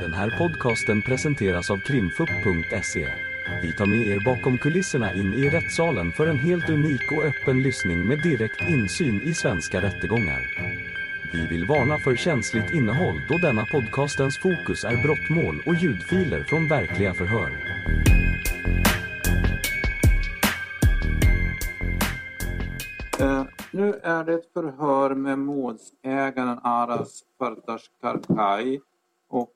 Den här podcasten presenteras av krimfupp.se. Vi tar med er bakom kulisserna in i rättssalen för en helt unik och öppen lyssning med direkt insyn i svenska rättegångar. Vi vill varna för känsligt innehåll då denna podcastens fokus är brottmål och ljudfiler från verkliga förhör. Uh, nu är det ett förhör med målsägaren Aras Fartash Karkai. och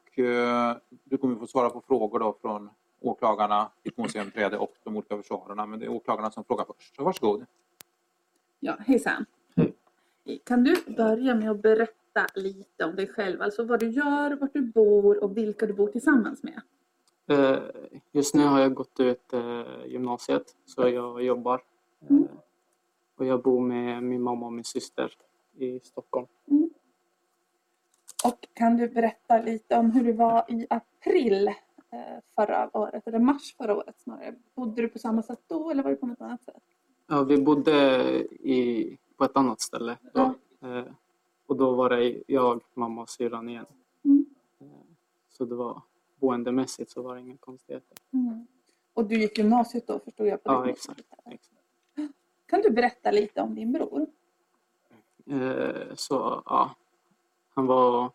du kommer få svara på frågor då från åklagarna, ditt målsägandebiträde och de olika försvararna. Men det är åklagarna som frågar först. Så varsågod. Ja, hejsan. Hej. Kan du börja med att berätta lite om dig själv? Alltså vad du gör, vart du bor och vilka du bor tillsammans med? Eh, Just nu har jag gått ut eh, gymnasiet så jag jobbar. Eh, Mm. Och jag bor med min mamma och min syster i Stockholm. Och kan du berätta lite om hur det var i april eh, förra året, eller mars förra året snarare? Bodde du på samma sätt då eller var det på något annat sätt? Ja, vi bodde i, på ett annat ställe då. Eh, Och då var det jag, mamma och syrran igen. Mm. Eh, Så det var boendemässigt så var det inga konstigheter. Mm. Och du gick gymnasiet då förstod jag? På Ja, exakt. exakt. Kan du berätta lite om din bror? Så ja, han var,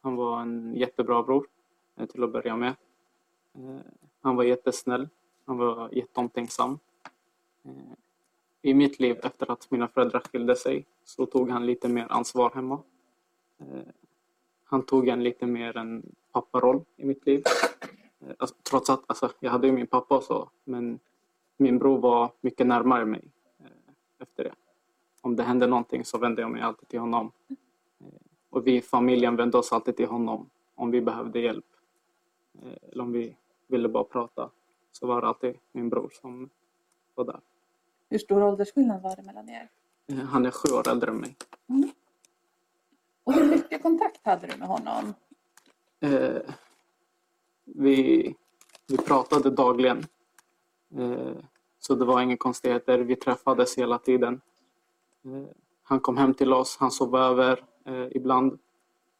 han var en jättebra bror eh, till att börja med. Eh, han var jättesnäll. Han var jätteomtänksam. Eh, I mitt liv efter att mina föräldrar skilde sig så tog han lite mer ansvar hemma. Han tog en lite mer en papparoll i mitt liv. Alltså, trots att alltså, jag hade ju min pappa och så, men min bror var mycket närmare mig efter det om det hände någonting så vände jag mig alltid till honom. Och vi i familjen vände oss alltid till honom om vi behövde hjälp. Eh, Eller om vi ville bara prata. Så var det alltid min bror som var där. Hur stor åldersskillnad var det mellan er? Eh, Han är sju år äldre än mig. Och hur mycket kontakt hade du med honom? Eh, Vi, vi pratade dagligen. Eh, Så det var inga konstigheter. Vi träffades hela tiden. Eh, Han kom hem till oss. Han sov över ibland.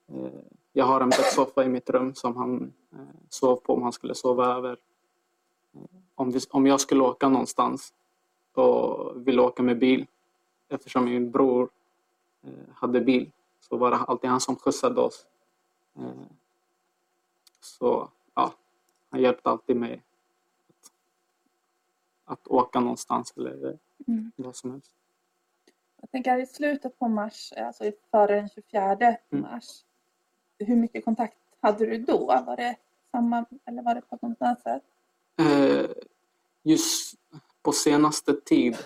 Eh, Jag har en bäddsoffa i mitt rum som han eh, sov på om han skulle sova över. Eh, Om, vi, om jag skulle åka någonstans och ville åka med bil eftersom min bror eh, hade bil så var det alltid han som skjutsade oss. Eh, Så ja, han hjälpte alltid mig att, att åka någonstans eller Mm. vad som helst. Jag tänker i slutet på mars, alltså före den 24 Mm. mars. Hur mycket kontakt hade du då? Var det samma eller var det på något annat sätt? Eh, just på senaste tid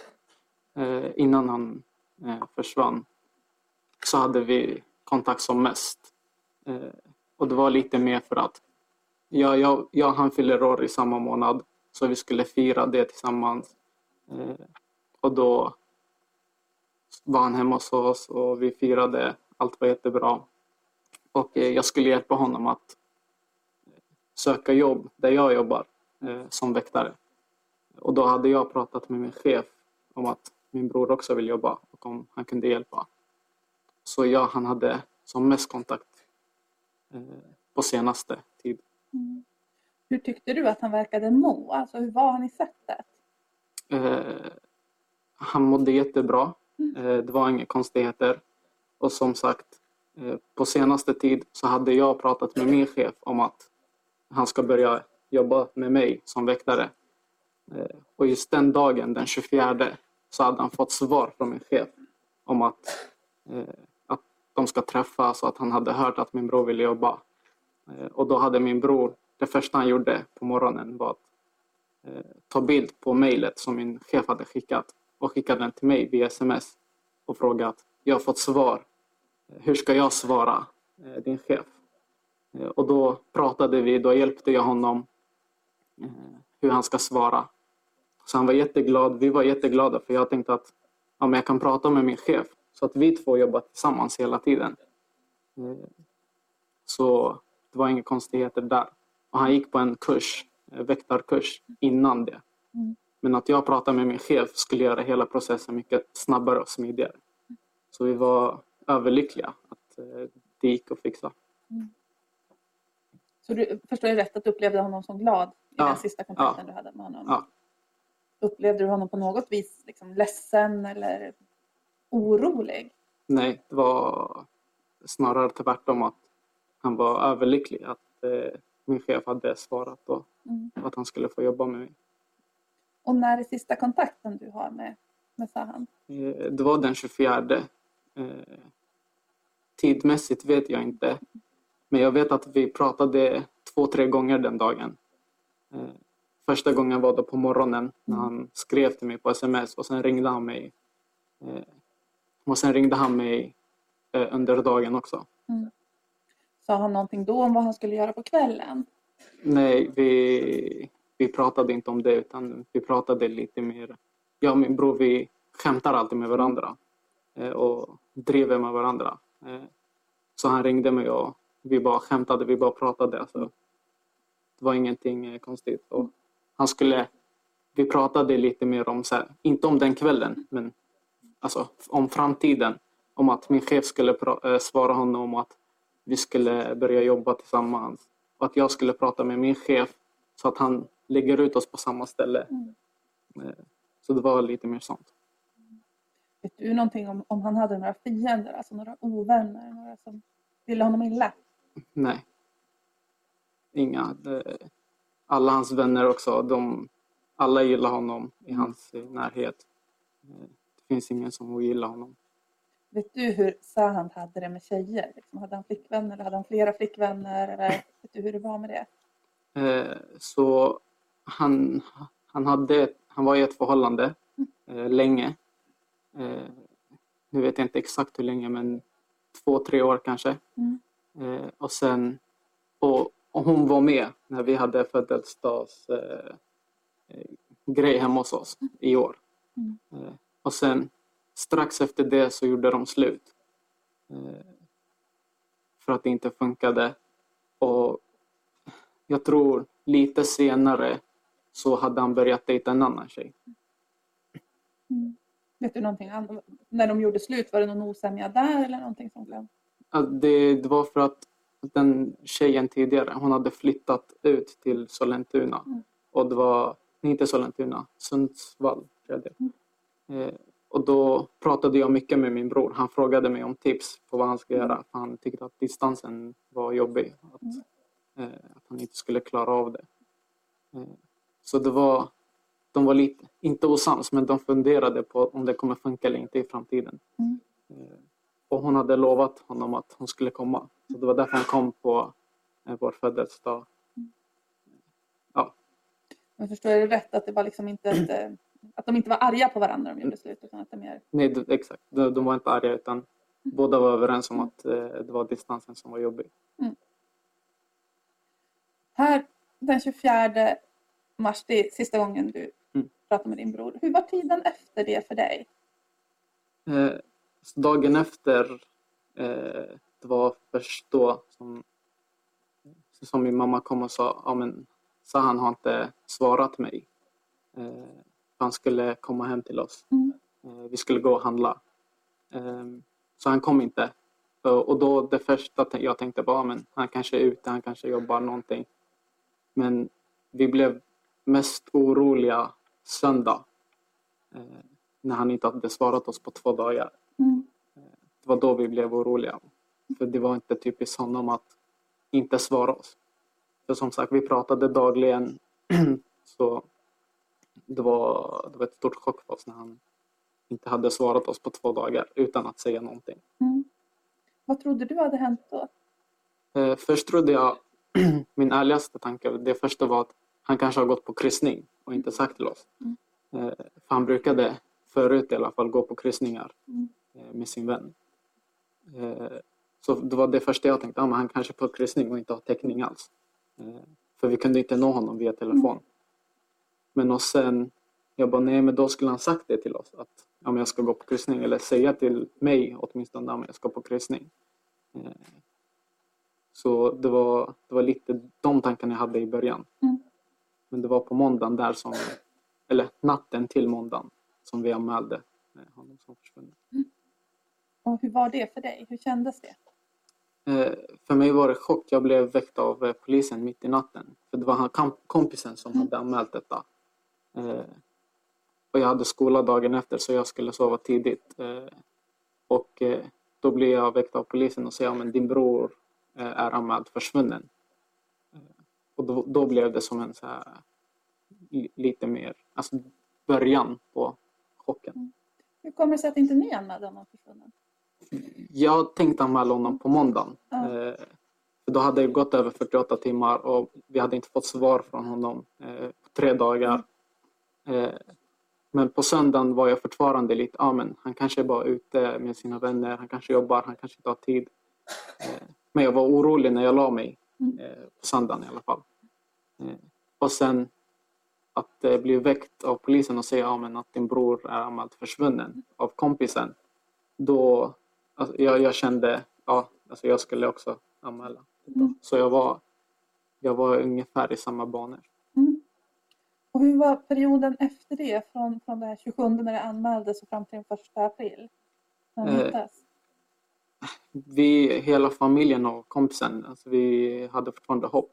eh, innan han eh, försvann så hade vi kontakt som mest. Och det var lite mer för att jag, jag, jag han fyller år i samma månad så vi skulle fira det tillsammans. Och då var han hemma hos oss och vi firade. Allt var jättebra. Och eh, jag skulle hjälpa honom att söka jobb där jag jobbar eh, som väktare. Och då hade jag pratat med min chef om att min bror också vill jobba och om han kunde hjälpa. Så jag han hade som mest kontakt eh, på senaste tid. Hur tyckte du att han verkade må? Alltså hur var han i sättet? Eh, han mådde jättebra. Eh, det var inga konstigheter. Och som sagt, eh, på senaste tid så hade jag pratat med min chef om att han ska börja jobba med mig som väktare. Eh, och just den dagen, den 24, så hade han fått svar från min chef om att, att de ska träffas och att han hade hört att min bror ville jobba. Och då hade min bror, det första han gjorde på morgonen var att ta bild på mejlet som min chef hade skickat och skickade den till mig via sms och frågat jag har fått svar. Hur ska jag svara eh, din chef? Eh, och då pratade vi, då hjälpte jag honom eh, hur han ska svara. Så han var jätteglad, vi var jätteglada för jag tänkte att ja, men jag kan prata med min chef så att vi två jobbar tillsammans hela tiden. Så det var inga konstigheter där. Och han gick på en kurs, väktarkurs, innan det. Mm. Mm. Men att jag pratade med min chef skulle göra hela processen mycket snabbare och smidigare. Så vi var överlyckliga att eh, det gick att fixa. Så du förstår jag rätt att du upplevde honom som glad i Ja, den sista kontakten du hade med honom? Ja. Upplevde du honom på något vis liksom ledsen eller orolig? Nej, det var snarare tvärtom att han var överlycklig att eh, min chef hade svarat och Mm. att han skulle få jobba med mig. Och när är sista kontakten du har med, med Sahan? Eh, det var den 24. Eh, tidmässigt vet jag inte. Men jag vet att vi pratade två, tre gånger den dagen. Eh, första gången var det på morgonen när han skrev till mig på sms och sen ringde han mig. Och sen ringde han mig under dagen också. Sa han någonting då om vad han skulle göra på kvällen? Nej, vi, vi pratade inte om det utan vi pratade lite mer. Jag och min bror vi skämtar alltid med varandra eh, och driver med varandra. Eh, så han ringde mig och vi bara skämtade, vi bara pratade. Alltså, det var ingenting eh, konstigt. Och han skulle, vi pratade lite mer om, så här, inte om den kvällen, men alltså, om framtiden. Om att min chef skulle pra- eh, svara honom om att vi skulle börja jobba tillsammans. Och att jag skulle prata med min chef så att han lägger ut oss på samma ställe. Mm. Eh, Så det var lite mer sånt. Vet du någonting om, om han hade några fiender, alltså några ovänner, några som ville honom illa? Nej. Inga. Det, alla hans vänner också, de, alla gillar honom i hans eh, närhet. Eh, Det finns ingen som ogillar honom. Vet du hur Sahan hade det med tjejer? Liksom, hade han flickvänner eller hade han flera flickvänner? Eller vet du hur det var med det? Eh, Så han, han, hade, han var i ett förhållande eh, länge. Eh, Nu vet jag inte exakt hur länge men två, tre år kanske. Mm. Eh, Och sen och, och hon var med när vi hade födelsedags eh, eh, hemma hos oss i år. Mm. Eh, Och sen strax efter det så gjorde de slut. För att det inte funkade. Och jag tror lite senare så hade han börjat dejta en annan tjej. Vet du någonting annat? När de gjorde slut, var det någon osämja där eller någonting sånt? Ja, Det, det var för att den tjejen tidigare, hon hade flyttat ut till Sollentuna. Mm. Och det var, nej, inte Sollentuna, Sundsvall tror jag det. Eh, och då pratade jag mycket med min bror. Han frågade mig om tips på vad han ska göra. För han tyckte att distansen var jobbig. Att, eh, att han inte skulle klara av det. Eh, så det var, de var lite, inte osams, men de funderade på om det kommer funka eller inte i framtiden. Mm. Eh, och hon hade lovat honom att hon skulle komma. Så det var därför han kom på eh, vår födelsedag. Men förstår jag det rätt att det var liksom inte ett, eh, att de inte var arga på varandra när de gjorde slut utan att det mer... Nej, exakt. De, de var inte arga utan båda var överens om att eh, det var distansen som var jobbig. Här den 24 mars, det är sista gången du Mm. pratar med din bror. Hur var tiden efter det för dig? Eh, dagen efter, eh, det var först då som, som min mamma kom och sa, ja men så han har inte svarat mig. Eh, han skulle komma hem till oss. Mm. Eh, vi skulle gå och handla. Eh, så han kom inte. Och, då det första jag tänkte bara, men han kanske är ute, han kanske jobbar någonting. Men vi blev mest oroliga söndag. Eh, när han inte hade svarat oss på två dagar. Mm. Det var då vi blev oroliga. För det var inte typiskt honom att inte svara oss. För som sagt, vi pratade dagligen. så det var, det var ett stort chock för oss när han inte hade svarat oss på två dagar utan att säga någonting. Mm. Vad trodde du hade hänt då? Eh, först trodde jag, min ärligaste tanke, det första var att han kanske har gått på kryssning och inte sagt till oss. Mm. Eh, för han brukade förut i alla fall gå på kryssningar Mm. eh, med sin vän. Eh, så det var det första jag tänkte, ah, men han kanske är på kryssning och inte har täckning alls. För vi kunde inte nå honom via telefon. Men och sen, jag bara nej men då skulle han sagt det till oss att ja, men jag ska gå på kryssning eller säga till mig åtminstone att jag ska på kryssning. Så det var, det var lite de tankarna jag hade i början. Mm. Men det var på måndagen där som, eller natten till måndagen som vi anmälde eh, honom som försvunnen. Och hur var det för dig? Hur kändes det? Eh, för mig var det chock. Jag blev väckt av eh, polisen mitt i natten. För det var han kompisen som hade anmält detta. Och jag hade skola dagen efter så jag skulle sova tidigt. Och då blev jag väckt av polisen och säger att din bror är anmäld försvunnen. Och då, då blev det som en så här, li- lite mer, alltså början på chocken. Hur kommer det sig att inte ni anmälde honom försvunnen? Jag tänkte anmäla honom på måndagen. Ja. Eh, för då hade det gått över 48 timmar och vi hade inte fått svar från honom eh, på tre dagar. Eh, men på söndagen var jag fortfarande lite, ja men han kanske är bara ute med sina vänner, han kanske jobbar, han kanske inte har tid. Eh, men jag var orolig när jag la mig Mm. Eh, på söndagen i alla fall. Eh, och sen att eh, bli väckt av polisen och säga ja, att din bror är anmäld försvunnen av kompisen. Då alltså, jag, jag kände ja, alltså jag skulle också anmäla. Mm. Så jag var, jag var ungefär i samma banor. Mm. Och hur var perioden efter det? Från, från det här 27 när det anmäldes och fram till den 1 april? När Eh? Vi, hela familjen och kompisen, alltså vi hade fortfarande hopp.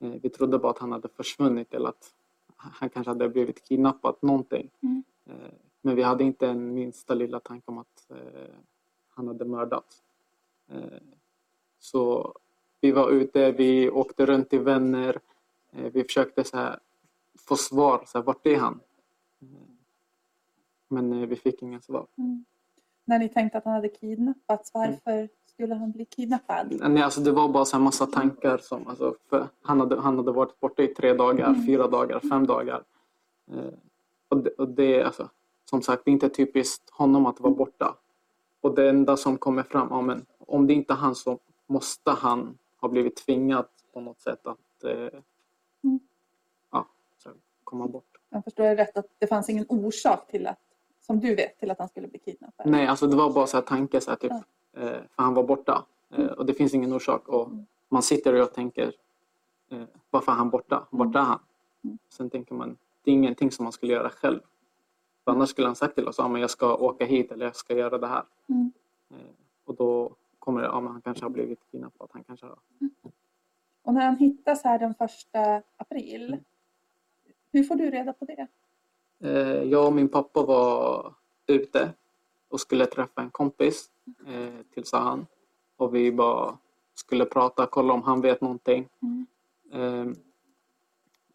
Eh, Vi trodde bara att han hade försvunnit eller att han kanske hade blivit kidnappad, någonting. Mm. Eh, Men vi hade inte en minsta lilla tanke om att eh, han hade mördats. Så vi var ute, vi åkte runt till vänner. Vi försökte så här, få svar, så här, vart är han? Men vi fick inga svar. Mm. När ni tänkte att han hade kidnappats, varför skulle han bli kidnappad? Nej, alltså det var bara så här massa tankar. Som, alltså, för han, hade, han hade varit borta i tre dagar, Mm. fyra dagar, fem dagar. Eh, och det, och det, alltså, som sagt, det är inte typiskt honom att vara borta. Och det enda som kommer fram, ja, men, om det inte är han så måste han ha blivit tvingad på något sätt att eh, Mm. ja, komma bort. Jag förstår det rätt att det fanns ingen orsak till att, som du vet, till att han skulle bli kidnappad? Nej, alltså det var bara så här tanke, så här, typ, Ja. eh, för han var borta. Eh, och det finns ingen orsak. Och man sitter och tänker, eh, varför är han borta? Vart är han? Mm. Sen tänker man, det är ingenting som man skulle göra själv. För annars skulle han sagt till oss, ja, men jag ska åka hit eller jag ska göra det här. Mm. Och då kommer det, ja men han kanske har blivit kidnappad. Han kanske har... Och när han hittas här den 1 april, hur får du reda på det? Eh, jag och min pappa var ute och skulle träffa en kompis eh, till Sahan. Och vi bara skulle prata, kolla om han vet någonting. Mm. Eh,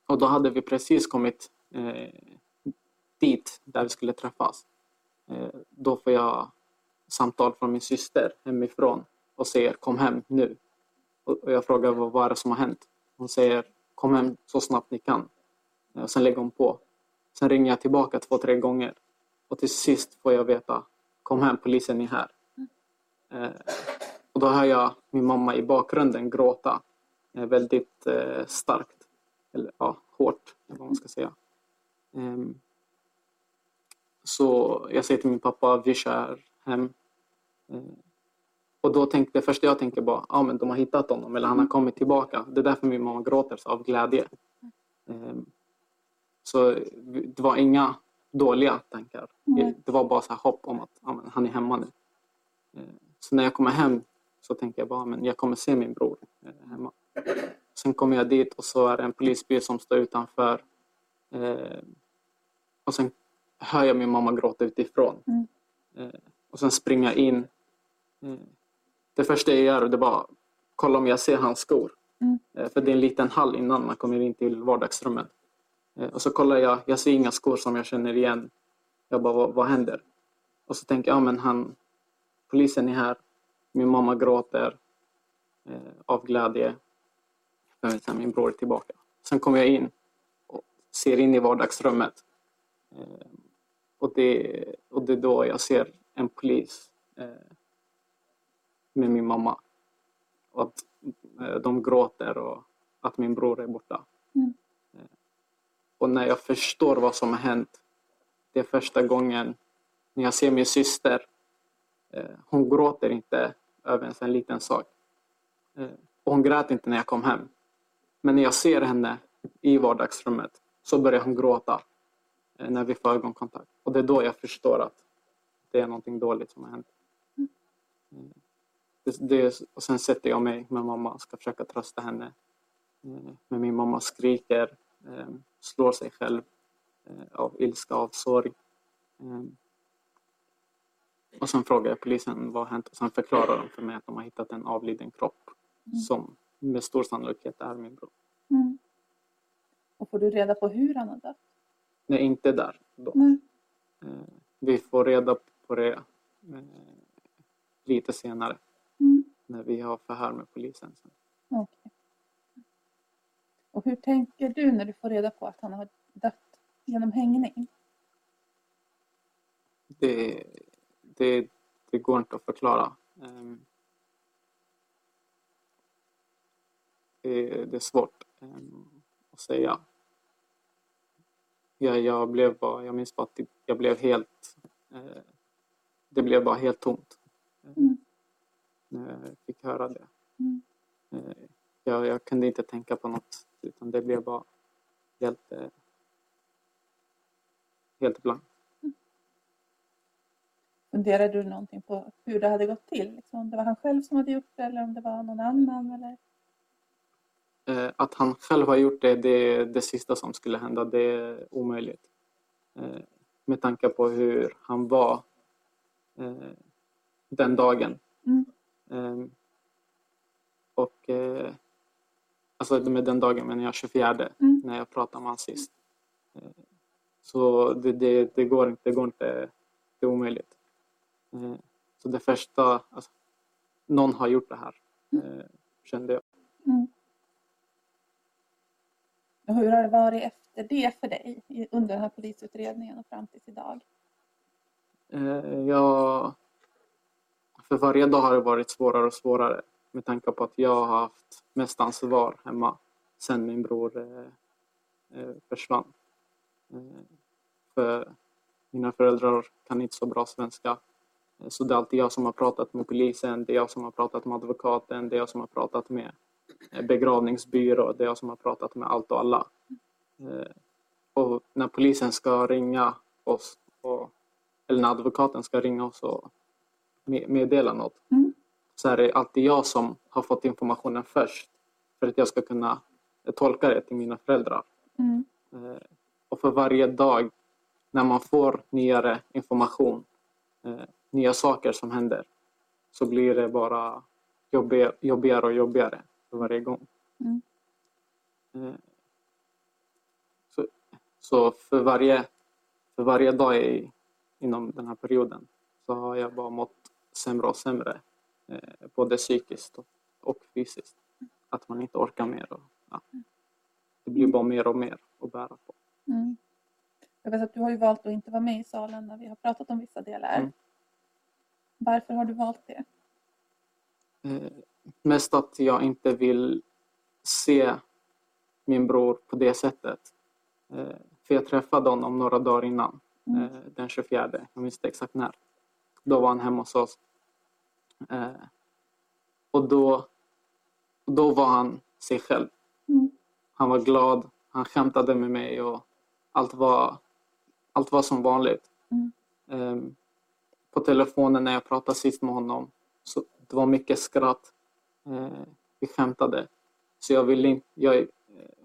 och då hade vi precis kommit eh, dit där vi skulle träffas. Då får jag samtal från min syster hemifrån och säger kom hem nu. Och, jag frågar vad, vad är det som har hänt? Hon säger kom hem så snabbt ni kan. Och sen lägger hon på. Sen ringer jag tillbaka två, tre gånger. Och till sist får jag veta, kom hem, polisen är här. Eh, och då hör jag min mamma i bakgrunden gråta. Eh, väldigt eh, starkt. Eller ja, hårt, eller vad man ska säga. Ehm, så jag säger till min pappa, vi kör hem. Eh, och då tänkte, det första jag tänker bara, ja men de har hittat honom eller han har kommit tillbaka. Det är därför min mamma gråter så av glädje. Så det var inga dåliga tankar. Det var bara så hopp om att ja, han är hemma nu. Eh, Så när jag kommer hem så tänker jag bara men jag kommer se min bror eh, hemma. Sen kommer jag dit och så är det en polisbil som står utanför. Eh, Och sen hör jag min mamma gråta utifrån. Mm. Och sen springer jag in. Det första jag gör är bara kolla om jag ser hans skor. Mm. För det är en liten hall innan man kommer in till vardagsrummet. Eh, och så kollar jag, jag ser inga skor som jag känner igen. Jag bara, vad, vad händer? Och så tänker jag, ja men han, polisen är här. Min mamma gråter eh, av glädje. Jag min bror är tillbaka. Sen kommer jag in och ser in i vardagsrummet. Eh, och, det, och det är då jag ser en polis eh, med min mamma. Och att eh, de gråter och att min bror är borta. Mm. Och när jag förstår vad som har hänt. Det är första gången när jag ser min syster. Eh, hon gråter inte över en liten sak. Eh, och hon grät inte när jag kom hem. Men när jag ser henne i vardagsrummet så börjar hon gråta eh, när vi får ögonkontakt. Och det är då jag förstår att det är någonting dåligt som har hänt. Det, det, och sen sätter jag mig med mamma och ska försöka trösta henne. Men min mamma skriker, slår sig själv eh, av ilska, av sorg. Eh, och sen frågar jag polisen vad har hänt och sen förklarar de för mig att de har hittat en avliden kropp Mm. som med stor sannolikhet är min bror. Mm. Och får du reda på hur han har dött? Nej, inte där då. Nej. Eh, Vi får reda på det eh, lite senare Mm. när vi har förhör med polisen. sen. Okej. Och hur tänker du när du får reda på att han har dött genom hängning? Det, det, det går inte att förklara. Ehm, Det, det är svårt ehm, att säga. Jag, jag blev bara, jag minns bara att jag blev helt, eh, det blev bara helt tomt Mm. när jag fick höra det. Mm. Eh, Jag, jag kunde inte tänka på något utan det blev bara helt, eh, helt blankt. Funderade du någonting på hur det hade gått till? Liksom, om det var han själv som hade gjort det eller om det var någon annan? Eller? Eh, att han själv har gjort det, det är det sista som skulle hända. Det är omöjligt. Eh, med tanke på hur han var den dagen. Mm. Eh, och alltså med den dagen menar jag 24 Mm. när jag pratade med honom sist. Eh, så det, det, det går inte, det går inte, det är omöjligt. Eh, så det första, alltså, någon har gjort det här, eh, kände jag. Mm. Hur har det varit efter det för dig under den här polisutredningen och fram tills idag? Jag, för varje dag har det varit svårare och svårare med tanke på att jag har haft mest ansvar hemma sen min bror eh, eh, försvann. Eh, för mina föräldrar kan inte så bra svenska. Eh, Så det är alltid jag som har pratat med polisen, det är jag som har pratat med advokaten, det är jag som har pratat med eh, begravningsbyrå, det är jag som har pratat med allt och alla. Eh, Och när polisen ska ringa oss och eller när advokaten ska ringa oss och meddela något Mm så är det alltid jag som har fått informationen först för att jag ska kunna eh, tolka det till mina föräldrar. Mm. Eh, Och för varje dag när man får nyare information, eh, nya saker som händer, så blir det bara jobbigare, jobbigare och jobbigare för varje gång. Mm. Så, så för, varje, för varje dag i, inom den här perioden så har jag bara mått sämre och sämre, både psykiskt och, och fysiskt. Att man inte orkar mer. Och, ja. Det blir bara mer och mer att bära på. Mm. Jag vet att du har ju valt att inte vara med i salen när vi har pratat om vissa delar. Mm. Varför har du valt det? Eh, mest att jag inte vill se min bror på det sättet. Eh, för jag träffade honom några dagar innan, Mm. eh, den 24. Jag minns inte exakt när. Då var han hemma hos oss. Eh, och då, då var han sig själv. Mm. Han var glad, han skämtade med mig och allt var, allt var som vanligt. Mm. Ehm, på telefonen när jag pratade sist med honom så det var mycket skratt. Eh, vi skämtade. Så jag vill inte, jag, eh,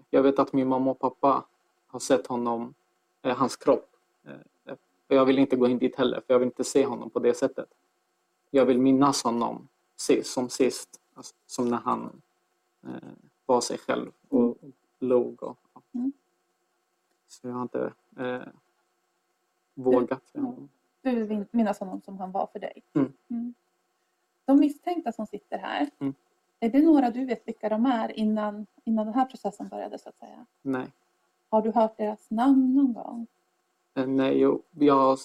jag vet att min mamma och pappa har sett honom, eh, hans kropp. Eh, jag vill inte gå in dit heller för jag vill inte se honom på det sättet. Jag vill minnas honom som sist, alltså, som när han eh, var sig själv och log. Och, ja. Mm. Så jag har inte eh, vågat se honom. Du vill min- minnas honom som han var för dig. Mm. De misstänkta som sitter här, Mm. är det några du vet vilka de är innan, innan den här processen började så att säga? Nej. Har du hört deras namn någon gång? Eh, Nej, jo, jag har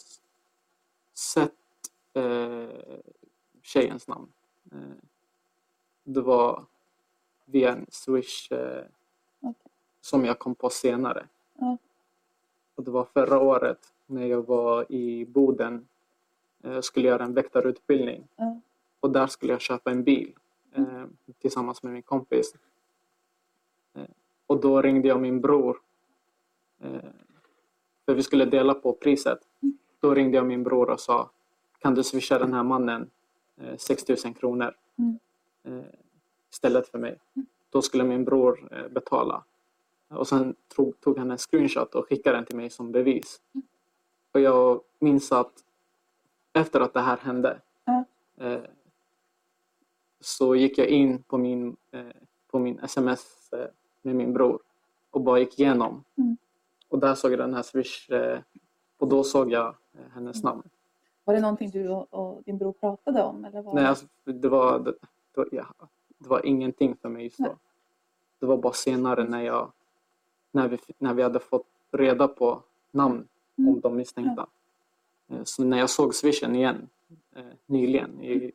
sett eh, tjejens namn. Eh, det var via en swish eh, som jag kom på senare. Och det var förra året när jag var i Boden eh, skulle göra en väktarutbildning. Ja. Och där skulle jag köpa en bil eh, tillsammans med min kompis. Eh, och då ringde jag min bror. Eh, för vi skulle dela på priset. Då ringde jag min bror och sa Kan du swisha den här mannen 6 000 kronor Mm. eh, istället för mig. Då skulle min bror eh, betala. Och sen tog, tog han en screenshot och skickade den till mig som bevis. Och jag minns att efter att det här hände eh, så gick jag in på min, eh, på min sms eh, med min bror och bara gick igenom. Mm. Och där såg jag den här swish eh, och då såg jag eh, hennes namn. Var det någonting du och, och din bror pratade om? Eller var Nej, det... alltså, det, var, det, det, var, ja, det var ingenting för mig just då. Nej. Det var bara senare när, jag, när, vi, när vi hade fått reda på namn Mm. om de misstänkta. Eh, Så när jag såg swishen igen eh, nyligen, i,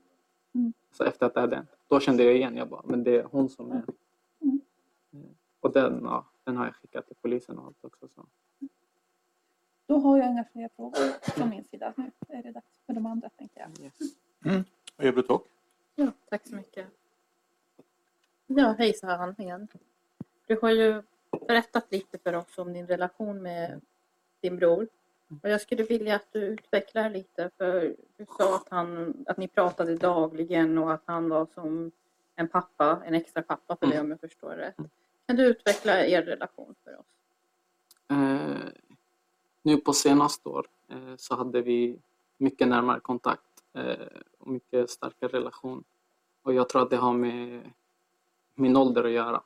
Mm. så efter att det hade hänt, då kände jag igen, jag bara, men det är hon som är... Mm. Eh, Och den, ja, den har jag skickat till polisen och allt också. Så. Då har jag inga fler frågor från min sida. Nu är det dags för de andra tänkte jag. Yes. Ebert och? Ja, tack så mycket. Igen. Du har ju berättat lite för oss om din relation med din bror. Och jag skulle vilja att du utvecklar lite för du sa att, han, att ni pratade dagligen och att han var som en pappa, en extra pappa för dig om jag förstår rätt. Kan du utveckla er relation för oss? Eh, nu på senaste år eh, så hade vi mycket närmare kontakt eh, och mycket starkare relation. Och jag tror att det har med min ålder att göra.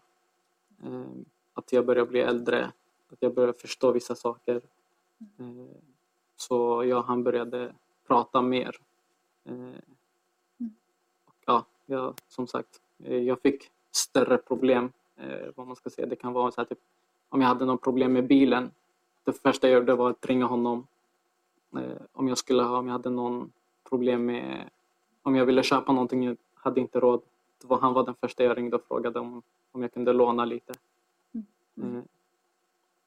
Eh, att jag börjar bli äldre, att jag börjar förstå vissa saker. Eh, så jag och han började prata mer. Eh, och ja, jag, som sagt, eh, jag fick större problem. Eh, vad man ska säga. Det kan vara så här, typ, om jag hade något problem med bilen. Det första jag gjorde var att ringa honom. Eh, om jag skulle ha, om jag hade någon problem med, om jag ville köpa någonting, jag hade inte råd. Var, han var den första jag ringde och frågade om, om jag kunde låna lite. Eh,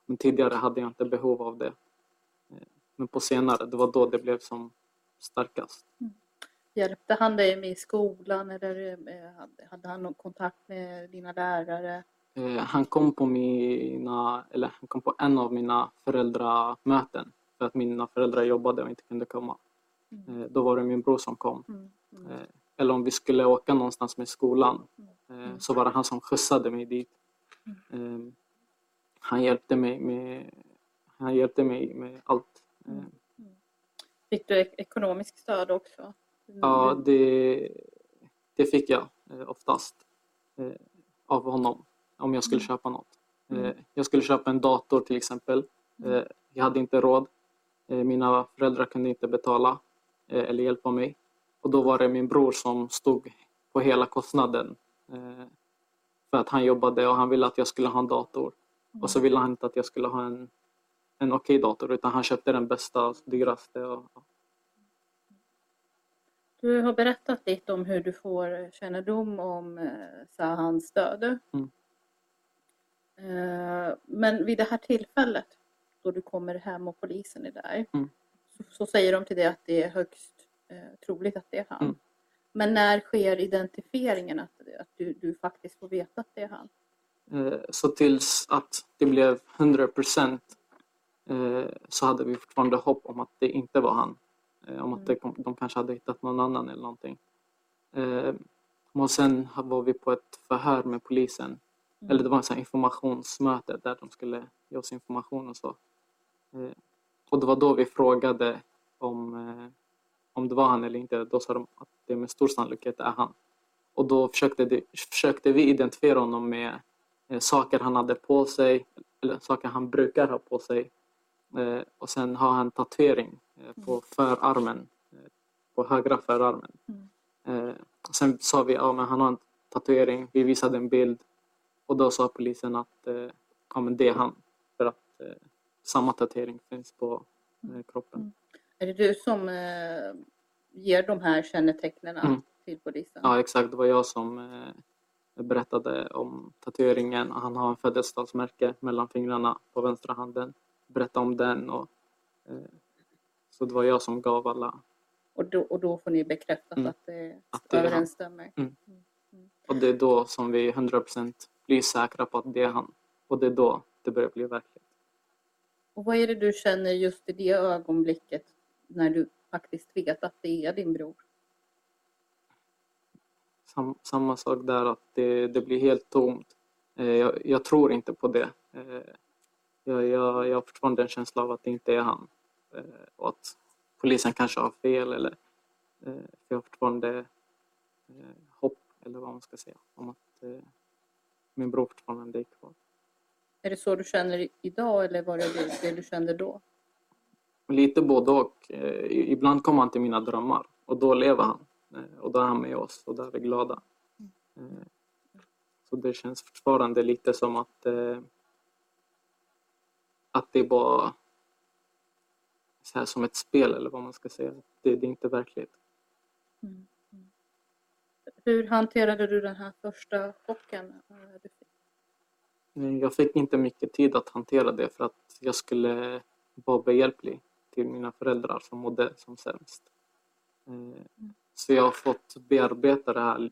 men tidigare hade jag inte behov av det. Eh, men på senare, det var då det blev som starkast. Hjälpte han dig med i skolan eller eh, hade, han någon kontakt med dina lärare? Han kom på mina, eller han kom på en av mina föräldramöten för att mina föräldrar jobbade och inte kunde komma. Eh, då var det min bror som kom. Mm, mm. Eller om vi skulle åka någonstans med skolan eh, så var det han som skjutsade mig dit. Eh, han hjälpte mig med, han hjälpte mig med allt. Eh, Fick du ek- ekonomiskt stöd också? Ja, det, det fick jag eh, oftast av honom om jag skulle köpa något. Jag skulle köpa en dator till exempel. Jag hade inte råd. Mina föräldrar kunde inte betala eller hjälpa mig. Och då var det min bror som stod på hela kostnaden. Eh, för att han jobbade och han ville att jag skulle ha en dator. Och så ville han inte att jag skulle ha en, en okej dator utan han köpte den bästa och dyraste. Och. Du har berättat lite om hur du får kännedom om eh, Sahans död. Mm. Eh, men vid det här tillfället då du kommer hem och polisen är där Mm. så, så säger de till dig att det är högst eh, troligt att det är han. Mm. Men när sker identifieringen att, att du, du faktiskt får veta att det är han? Eh, Så tills att det blev 100 procent så hade vi fortfarande hopp om att det inte var han. Eh, Om att det kom, de kanske hade hittat någon annan eller någonting. Eh, Och sen var vi på ett förhör med polisen. Eller det var här informationsmöte där de skulle ge oss information och så. Eh, Och det var då vi frågade om, eh, om det var han eller inte. Då sa de att det med stor sannolikhet är han. Och då försökte, det, försökte vi identifiera honom med eh, saker han hade på sig, eller saker han brukar ha på sig. Eh, och sen har han tatuering eh, på förarmen, eh, på högra förarmen. Eh, och sen sa vi, ja men han har en tatuering, vi visade en bild. Och då sa polisen att eh, ja, men det är han. För att eh, samma tatuering finns på eh, kroppen. Är det du som eh, ger de här kännetecknen Mm. till polisen? Ja exakt, det var jag som eh, berättade om tatueringen. Han har en födelsedagsmärke mellan fingrarna på vänstra handen. Berättade om den och eh, så det var jag som gav alla. Och, då, och då får ni bekräftat Mm. att det Att det är han. överensstämmer? Och det är då som vi 100% blir säkra på att det är han. Och det är då det börjar bli verkligt. Och vad är det du känner just i det ögonblicket när du faktiskt vet att det är din bror? sam, samma sak där att det, det blir helt tomt. Eh, jag, jag, tror inte på det. Eh, jag, jag, jag har fortfarande en känsla av att det inte är han. Eh, och att polisen kanske har fel eller eh, jag har fortfarande eh, hopp, eller vad man ska säga, om att eh, min bror fortfarande är kvar. Är det så du känner idag eller var det det du kände då? Lite både och. Eh, ibland kommer han till mina drömmar och då lever han. Eh, och då är han med oss och då är vi glada. Eh, så det känns fortfarande lite som att, att det är bara så här som ett spel eller vad man ska säga. Det, det är inte verkligt. Mm. Mm. Hur hanterade du den här första chocken? Jag fick inte mycket tid att hantera det för att jag skulle vara behjälplig till mina föräldrar som mådde som sämst. Mm. Så jag har fått bearbeta det här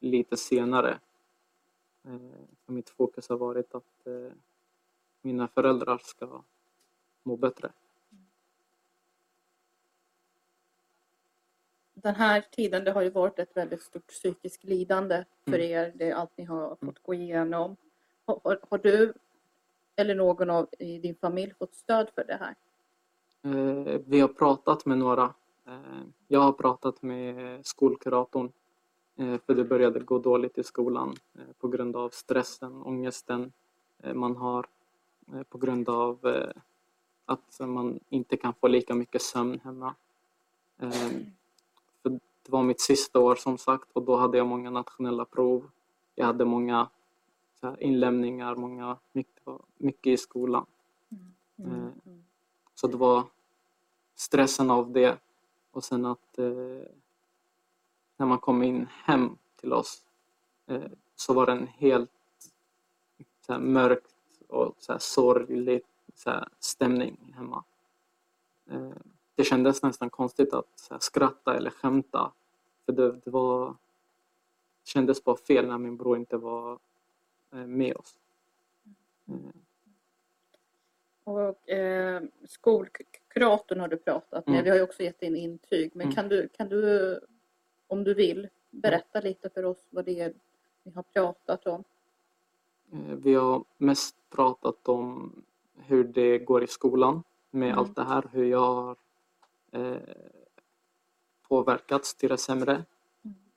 lite senare. Eh, för mitt fokus har varit att eh, mina föräldrar ska må bättre. Den här tiden det har ju varit ett väldigt stort psykiskt lidande för mm. er. Det är allt ni har fått mm. gå igenom. Har, har, du eller någon av i din familj fått stöd för det här? Eh, vi har pratat med några Eh, jag har pratat med skolkuratorn eh, för det började gå dåligt i skolan på grund av stressen, ångesten man har på grund av att man inte kan få lika mycket sömn hemma. det var mitt sista år som sagt och då hade jag många nationella prov. Jag hade många inlämningar, många, mycket, mycket i skolan. Mm. Mm. Så det var stressen av det och sen att eh, när man kom in hem till oss eh, så var det en helt så här, mörkt och så här, sorglig så här, stämning hemma. Eh, det kändes nästan konstigt att så här, skratta eller skämta. För det, det var det kändes bara fel när min bror inte var eh, med oss. Och, eh, skolkuratorn har du pratat med. Mm. Vi har ju också gett in intyg. Men mm. kan, du, kan du, om du vill, berätta lite för oss vad det är ni har pratat om? Eh, vi har mest pratat om hur det går i skolan med mm. allt det här. Hur jag har eh, påverkats till det sämre.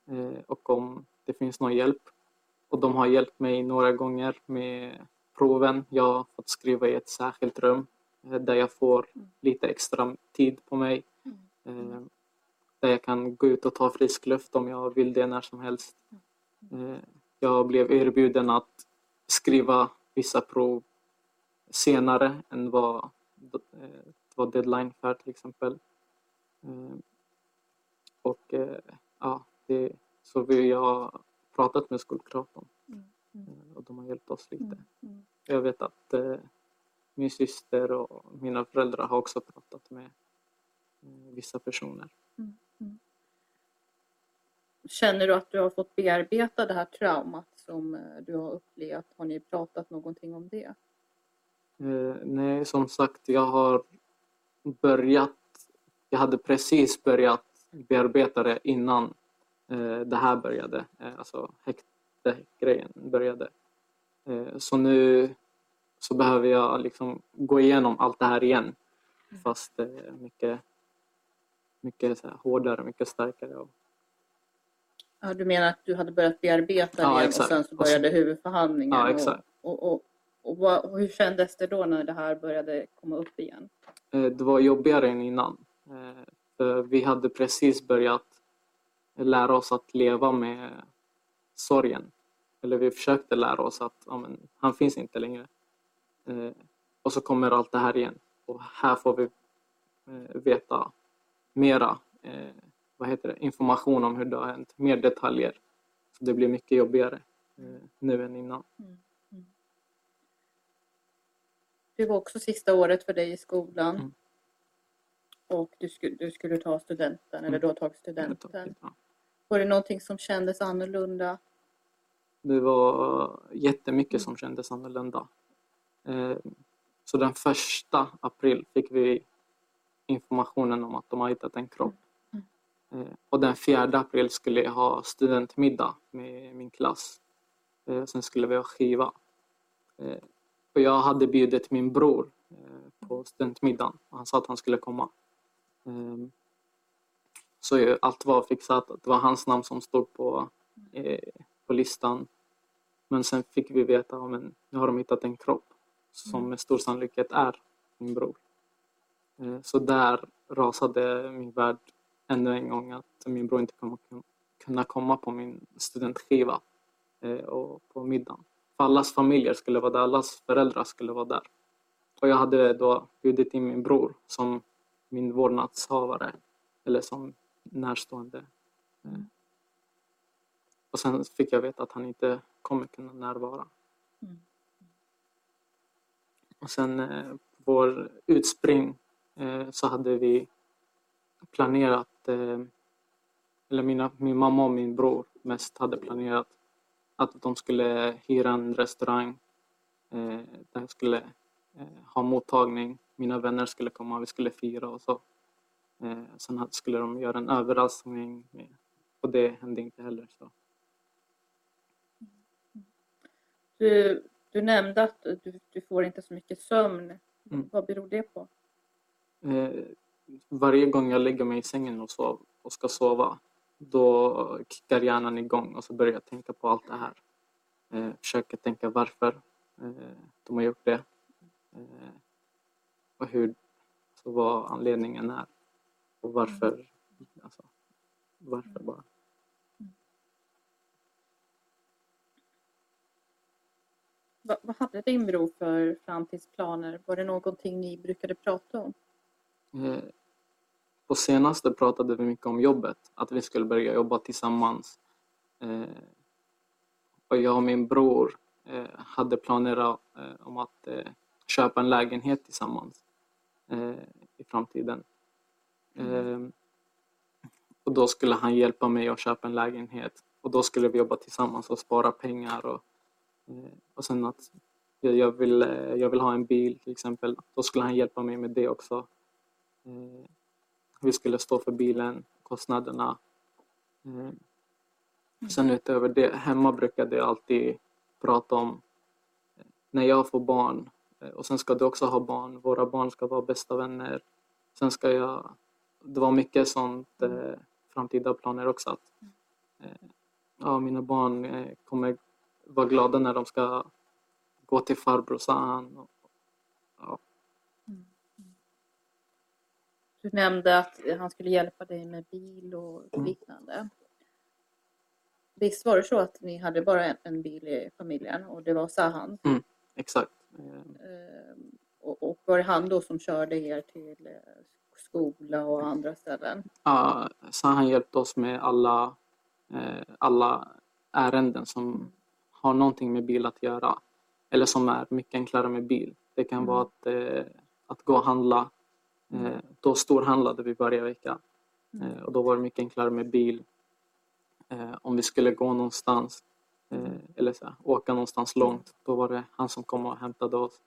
Mm. Eh, och om det finns någon hjälp. Och de har hjälpt mig några gånger med proven. Jag har fått skriva i ett särskilt rum där jag får mm. lite extra tid på mig. Mm. Eh, där jag kan gå ut och ta frisk luft om jag vill det när som helst. Mm. Eh, jag blev erbjuden att skriva vissa prov senare än vad var deadline för till exempel. Och ja, det, så vi har pratat med skolkuratorn och de har hjälpt oss lite. Jag vet att eh, min syster och mina föräldrar har också pratat med vissa personer. Mm, mm. Känner du att du har fått bearbeta det här traumat som eh, du har upplevt? Har ni pratat någonting om det? Eh, nej, som sagt, jag har börjat. Jag hade precis börjat bearbeta det innan eh, det här började. Eh, alltså häktegrejen började. Eh, så nu så behöver jag liksom gå igenom allt det här igen. Mm. Fast mycket, mycket så här hårdare, mycket starkare. Ja, du menar att du hade börjat bearbeta ja, exakt. och sen så började huvudförhandlingen? Ja, exakt. Och, och, och, och, vad, och hur kändes det då när det här började komma upp igen? Eh, det var jobbigare än innan. Eh, vi hade precis börjat lära oss att leva med sorgen eller vi försökte lära oss att ja, men, han finns inte längre. Eh, och så kommer allt det här igen. Och här får vi eh, veta mera eh, vad heter det, information om hur det har hänt, mer detaljer. Så det blir mycket jobbigare nu än innan. Mm. Mm. Det var också sista året för dig i skolan. Mm. Och du skulle, du skulle ta studenten, eller mm. du har tagit studenten. Var det någonting som kändes annorlunda det var jättemycket som kändes annorlunda. Eh, så den första april fick vi informationen om att de har hittat en kropp. Eh, och den 4 april skulle jag ha studentmiddag med min klass. Eh, sen skulle vi ha skiva. Och jag hade bjudit min bror på studentmiddagen och han sa att han skulle komma. Eh, så allt var fixat. Det var hans namn som stod på, eh, på listan. Men sen fick vi veta att men, nu har de hittat en kropp som med stor sannolikhet är min bror. Eh, Så där rasade min värld ännu en gång att min bror inte kommer kun- kunna komma på min studentskiva eh, och på middagen. För allas familjer skulle vara där, allas föräldrar skulle vara där. Och jag hade då bjudit in min bror som min vårdnadshavare eller som närstående. Eh, Och sen fick jag veta att han inte kommer kunna närvara. Och sen eh, vår utspring eh, så hade vi planerat, eh, eller mina, min mamma och min bror mest hade planerat att de skulle hyra en restaurang. Eh, där jag skulle eh, ha mottagning. Mina vänner skulle komma, vi skulle fira och så. Eh, sen skulle de göra en överraskning med, och det hände inte heller. Så. Du, du nämnde att du, du får inte så mycket sömn. Mm. Vad beror det på? Eh, varje gång jag lägger mig i sängen och, sov, och ska sova då kickar hjärnan igång och så börjar jag tänka på allt det här. Eh, försöker tänka varför eh, de har gjort det. Eh, och hur, alltså vad anledningen är. Och varför. Alltså, varför bara. Vad, vad hade din bror för framtidsplaner? Var det någonting ni brukade prata om? Eh, på senaste pratade vi mycket om jobbet, att vi skulle börja jobba tillsammans. Eh, och jag och min bror eh, hade planer eh, om att eh, köpa en lägenhet tillsammans eh, i framtiden. Eh, och då skulle han hjälpa mig att köpa en lägenhet och då skulle vi jobba tillsammans och spara pengar och, Eh, och sen att jag, jag, vill, eh, jag vill ha en bil till exempel, då skulle han hjälpa mig med det också. Eh, vi skulle stå för bilen, kostnaderna. Eh, sen utöver det, hemma brukade jag alltid prata om eh, när jag får barn eh, och sen ska du också ha barn, våra barn ska vara bästa vänner. Sen ska jag, det var mycket sånt eh, framtida planer också att eh, ja, mina barn eh, kommer vara glada när de ska gå till farbror, sa han. Och, ja, Du nämnde att han skulle hjälpa dig med bil och Mm. liknande. Visst var det så att ni hade bara en, en bil i familjen och det var Sahan? exakt. Eh, Eh, och, och var det han då som körde er till eh, skola och andra ställen? Ja, så han hjälpte oss med alla, eh, alla ärenden som har någonting med bil att göra. Eller som är mycket enklare med bil. Det kan Mm. vara att, eh, att gå och handla. Eh, då storhandlade vi varje vecka. Mm. Eh, och då var det mycket enklare med bil. Eh, om vi skulle gå någonstans eh, eller så här, åka någonstans långt, då var det han som kom och hämtade oss.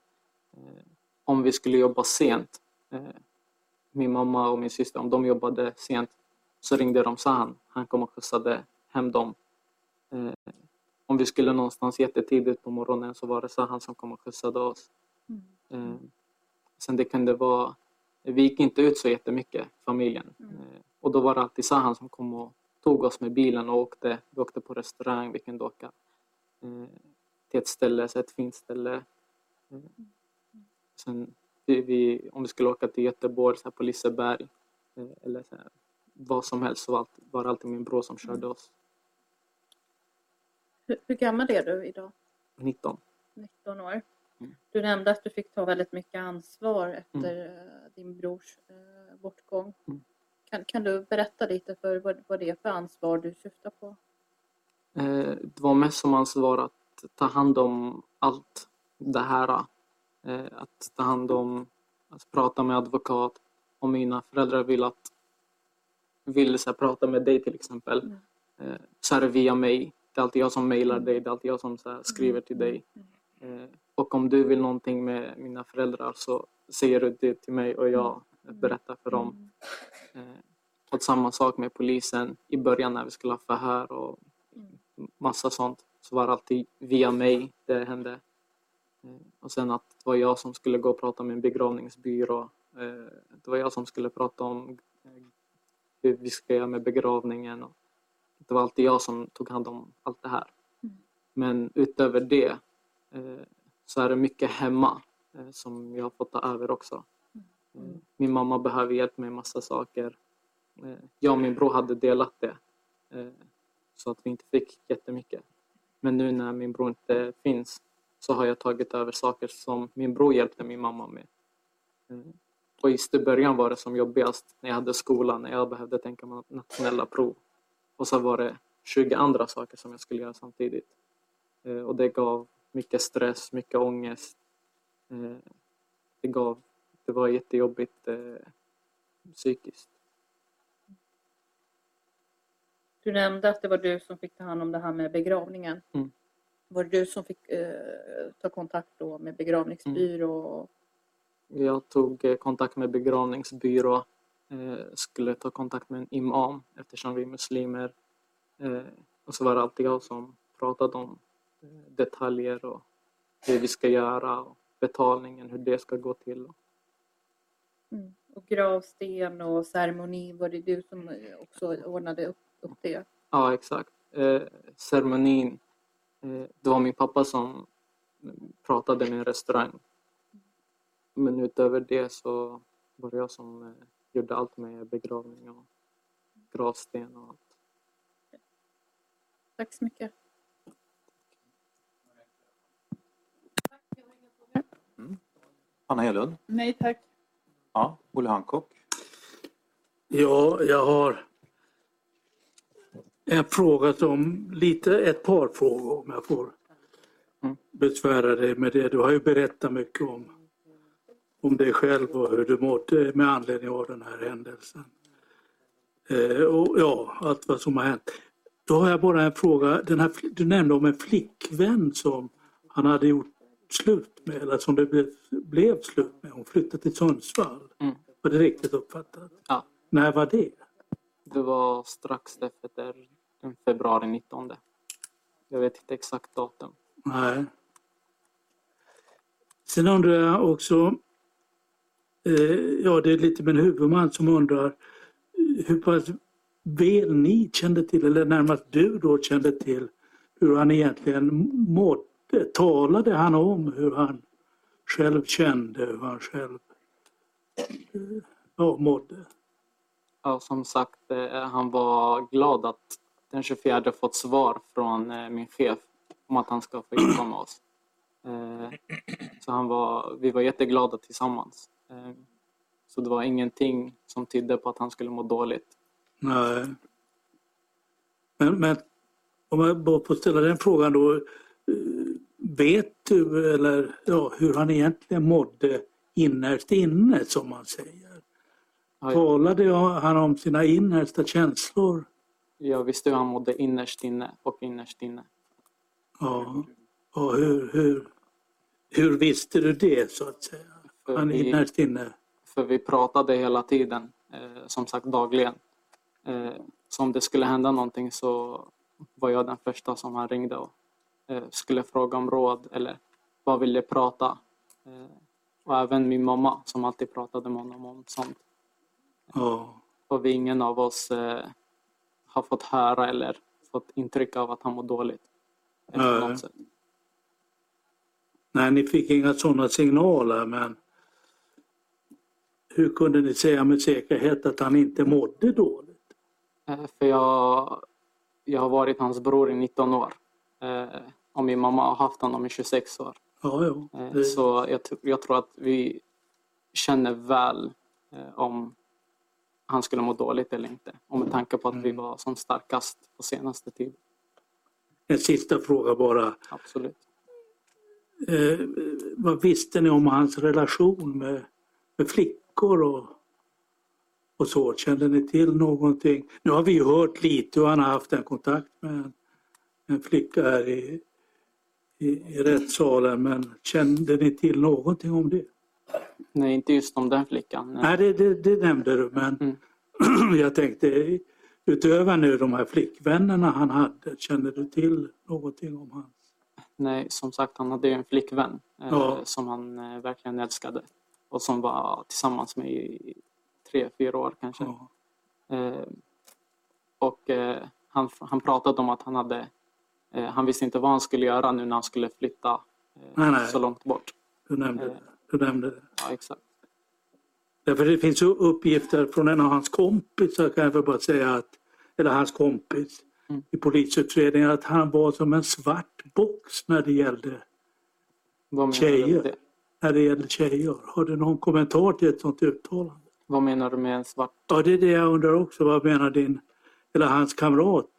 Eh, om vi skulle jobba sent, eh, min mamma och min syster, om de jobbade sent så ringde de Sahan. Han kom och skjutsade hem dem. Om vi skulle någonstans jättetidigt på morgonen så var det Sahan som kom och skjutsade oss. Mm. Eh, sen det kunde vara, vi gick inte ut så jättemycket, familjen. Mm. Eh, och då var det alltid Sahan som kom och tog oss med bilen och åkte. Vi åkte på restaurang, vi kunde åka eh, till ett ställe, så ett fint ställe. Eh, sen vi, vi, om vi skulle åka till Göteborg, så på Liseberg eh, eller så här, vad som helst så var, det alltid min bror som körde oss. Hur, hur gammal är du idag? 19. 19 år. Mm. Du nämnde att du fick ta väldigt mycket ansvar efter eh, din brors eh, bortgång. Mm. Kan, kan du berätta lite för vad, vad det är för ansvar du syftar på? Eh, det var mest som ansvar att ta hand om allt det här. Eh, att ta hand om, att prata med advokat. Om mina föräldrar vill att vill så här, prata med dig till exempel. Mm. Eh, så är det via mig. Det är alltid jag som mejlar dig, det är alltid jag som så här, skriver till dig. Eh, och om du vill någonting med mina föräldrar så säger du det till mig och jag berättar för dem. Eh, och samma sak med polisen i början när vi skulle ha förhör och massa sånt. Så var det alltid via mig det hände. Eh, Och sen att det var jag som skulle gå och prata med en begravningsbyrå. Eh, Det var jag som skulle prata om eh, hur vi ska göra med begravningen. Och det var alltid jag som tog hand om allt det här. Mm. Men utöver det eh, så är det mycket hemma eh, som jag har fått ta över också. Eh, Min mamma behöver hjälp med massa saker. Jag och min bror hade delat det. Så att vi inte fick jättemycket. Men nu när min bror inte finns så har jag tagit över saker som min bror hjälpte min mamma med. Och just i början var det som jobbigast när jag hade skolan, när jag behövde tänka på nationella prov. Och så var det 20 andra saker som jag skulle göra samtidigt. Eh, Och det gav mycket stress, mycket ångest. Eh, Det, gav, det var jättejobbigt eh, psykiskt. Du nämnde att det var du som fick ta hand om det här med begravningen. Mm. Var det du som fick eh, ta kontakt då med begravningsbyrå? Jag tog kontakt med begravningsbyrå, skulle ta kontakt med en imam eftersom vi är muslimer. Eh, och så var det alltid jag som pratade om eh, detaljer och hur vi ska göra och betalningen, hur det ska gå till. Mm. Och gravsten och ceremoni, var det du som eh, också ordnade upp, upp det? Ja, exakt. Eh, ceremonin, eh, det var min pappa som pratade med en restaurang. Men utöver det så var det jag som eh, gjorde allt med begravning och gravsten och allt. Tack så mycket. Anna Hedlund? Nej tack. Ja. Olle Hancock? Ja, jag har en fråga som lite, ett par frågor om jag får Mm. besvära dig med det. Du har ju berättat mycket om, om dig själv och hur du mådde med anledning av den här händelsen. Eh, och ja, allt vad som har hänt. Då har jag bara en fråga. Den här, du nämnde om en flickvän som han hade gjort slut med, eller som det blev, blev slut med. Hon flyttade till Sundsvall. Mm. Var det riktigt uppfattat? Ja. När var det? Det var strax efter den februari 19. Jag vet inte exakt datum. Nej. Sen undrar jag också, Eh, ja det är lite min huvudman som undrar eh, hur pass väl ni kände till, eller närmast du då kände till, hur han egentligen mådde. Talade han om hur han själv kände, hur han själv eh, ja, mådde? Ja, som sagt, eh, han var glad att den 24 fått svar från min chef om att han ska få inkomma oss. Så han var, vi var jätteglada tillsammans. Eh, Så det var ingenting som tydde på att han skulle må dåligt. Nej. Men, men om jag bara får ställa den frågan då. eh, Vet du eller, ja, hur han egentligen mådde innerst inne som man säger? Ja, Talade han om sina innersta känslor? Jag visste hur han mådde innerst inne och innerst inne. Ja. Och hur, hur, hur visste du det så att säga? För Han vi- innerst inne? För vi pratade hela tiden, eh, som sagt dagligen. Eh, så om det skulle hända någonting så var jag den första som han ringde och eh, skulle fråga om råd eller bara ville prata. Eh, och även min mamma som alltid pratade med honom om sånt. Ja. Och vi ingen av oss eh, har fått höra eller fått intryck av att han mår dåligt. Eller. Nej, ni fick inga sådana signaler men hur kunde ni säga med säkerhet att han inte mådde dåligt? Eh, För jag, jag har varit hans bror i 19 år. Eh, och min mamma har haft honom i 26 år. Ja, ja. Eh, Det- Så jag, jag tror att vi känner väl om han skulle må dåligt eller inte. Och med tanke på att vi Mm. var som starkast på senaste tiden. En sista fråga bara. Absolut. Eh, vad visste ni om hans relation med, med flickor och, och så? Kände ni till någonting? Nu har vi hört lite hur han har haft en kontakt med en, en flicka här i, i, i rättssalen men kände ni till någonting om det? Nej, inte just om den flickan. Nej, det, det, det nämnde du men Mm. jag tänkte utöver nu de här flickvännerna han hade, känner du till någonting om hans? Nej, som sagt, han hade ju en flickvän eh, Ja. som han eh, verkligen älskade och som var tillsammans med i tre, fyra år kanske. Ja. Eh, och eh, han, han pratade om att han hade eh, han visste inte vad han skulle göra nu när han skulle flytta eh, Nej, nej. så långt bort. Du nämnde Eh. det. Du nämnde det. Ja, exakt. Därför det finns ju uppgifter från en av hans kompisar kan jag väl bara säga att, eller hans kompis Mm. i polisutredningen att han var som en svart box när det gällde, Vad Tjejer. det? När det gällde tjejer. Har du någon kommentar till ett sådant uttalande? vad menar du med en svart? Ja, det är det jag undrar också. Vad menar din, eller hans kamrat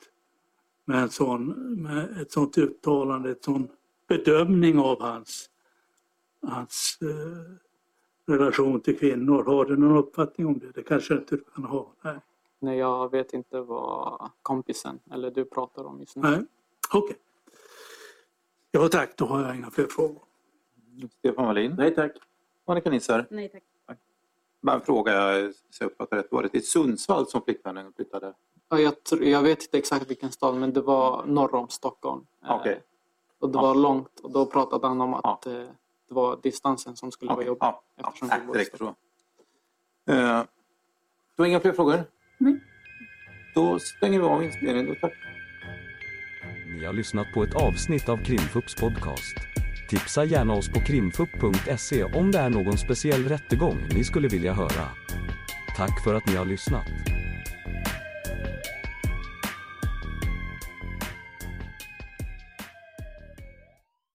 med, en sån, med ett sådant uttalande, ett sån bedömning av hans, hans eh, relation till kvinnor? Har du någon uppfattning om det? Det kanske inte du kan ha? Nej. Nej, jag vet inte vad kompisen eller du pratar om just nu. Nej. Okej. Ja tack, då har jag inga fler frågor. Stefan Wallin? Nej tack. Annika Nisser? Nej tack. Bara en fråga, jag så uppfattar rätt. Var det till Sundsvall som flickvännen flyttade? Ja, jag, tr- jag vet inte exakt vilken stad, men det var norr om Stockholm. Eh, Okej. Och det Ja. var långt och då pratade han om att eh, det var distansen som skulle vara Okej, jobbig. ja, ja, eftersom bor det räcker så. Eh, Du har inga fler frågor? Nej. Då stänger vi av inspelningen. Tack. Ni har lyssnat på ett avsnitt av Krimfupps podcast. Tipsa gärna oss på krimfupp.se om det är någon speciell rättegång ni skulle vilja höra. Tack för att ni har lyssnat.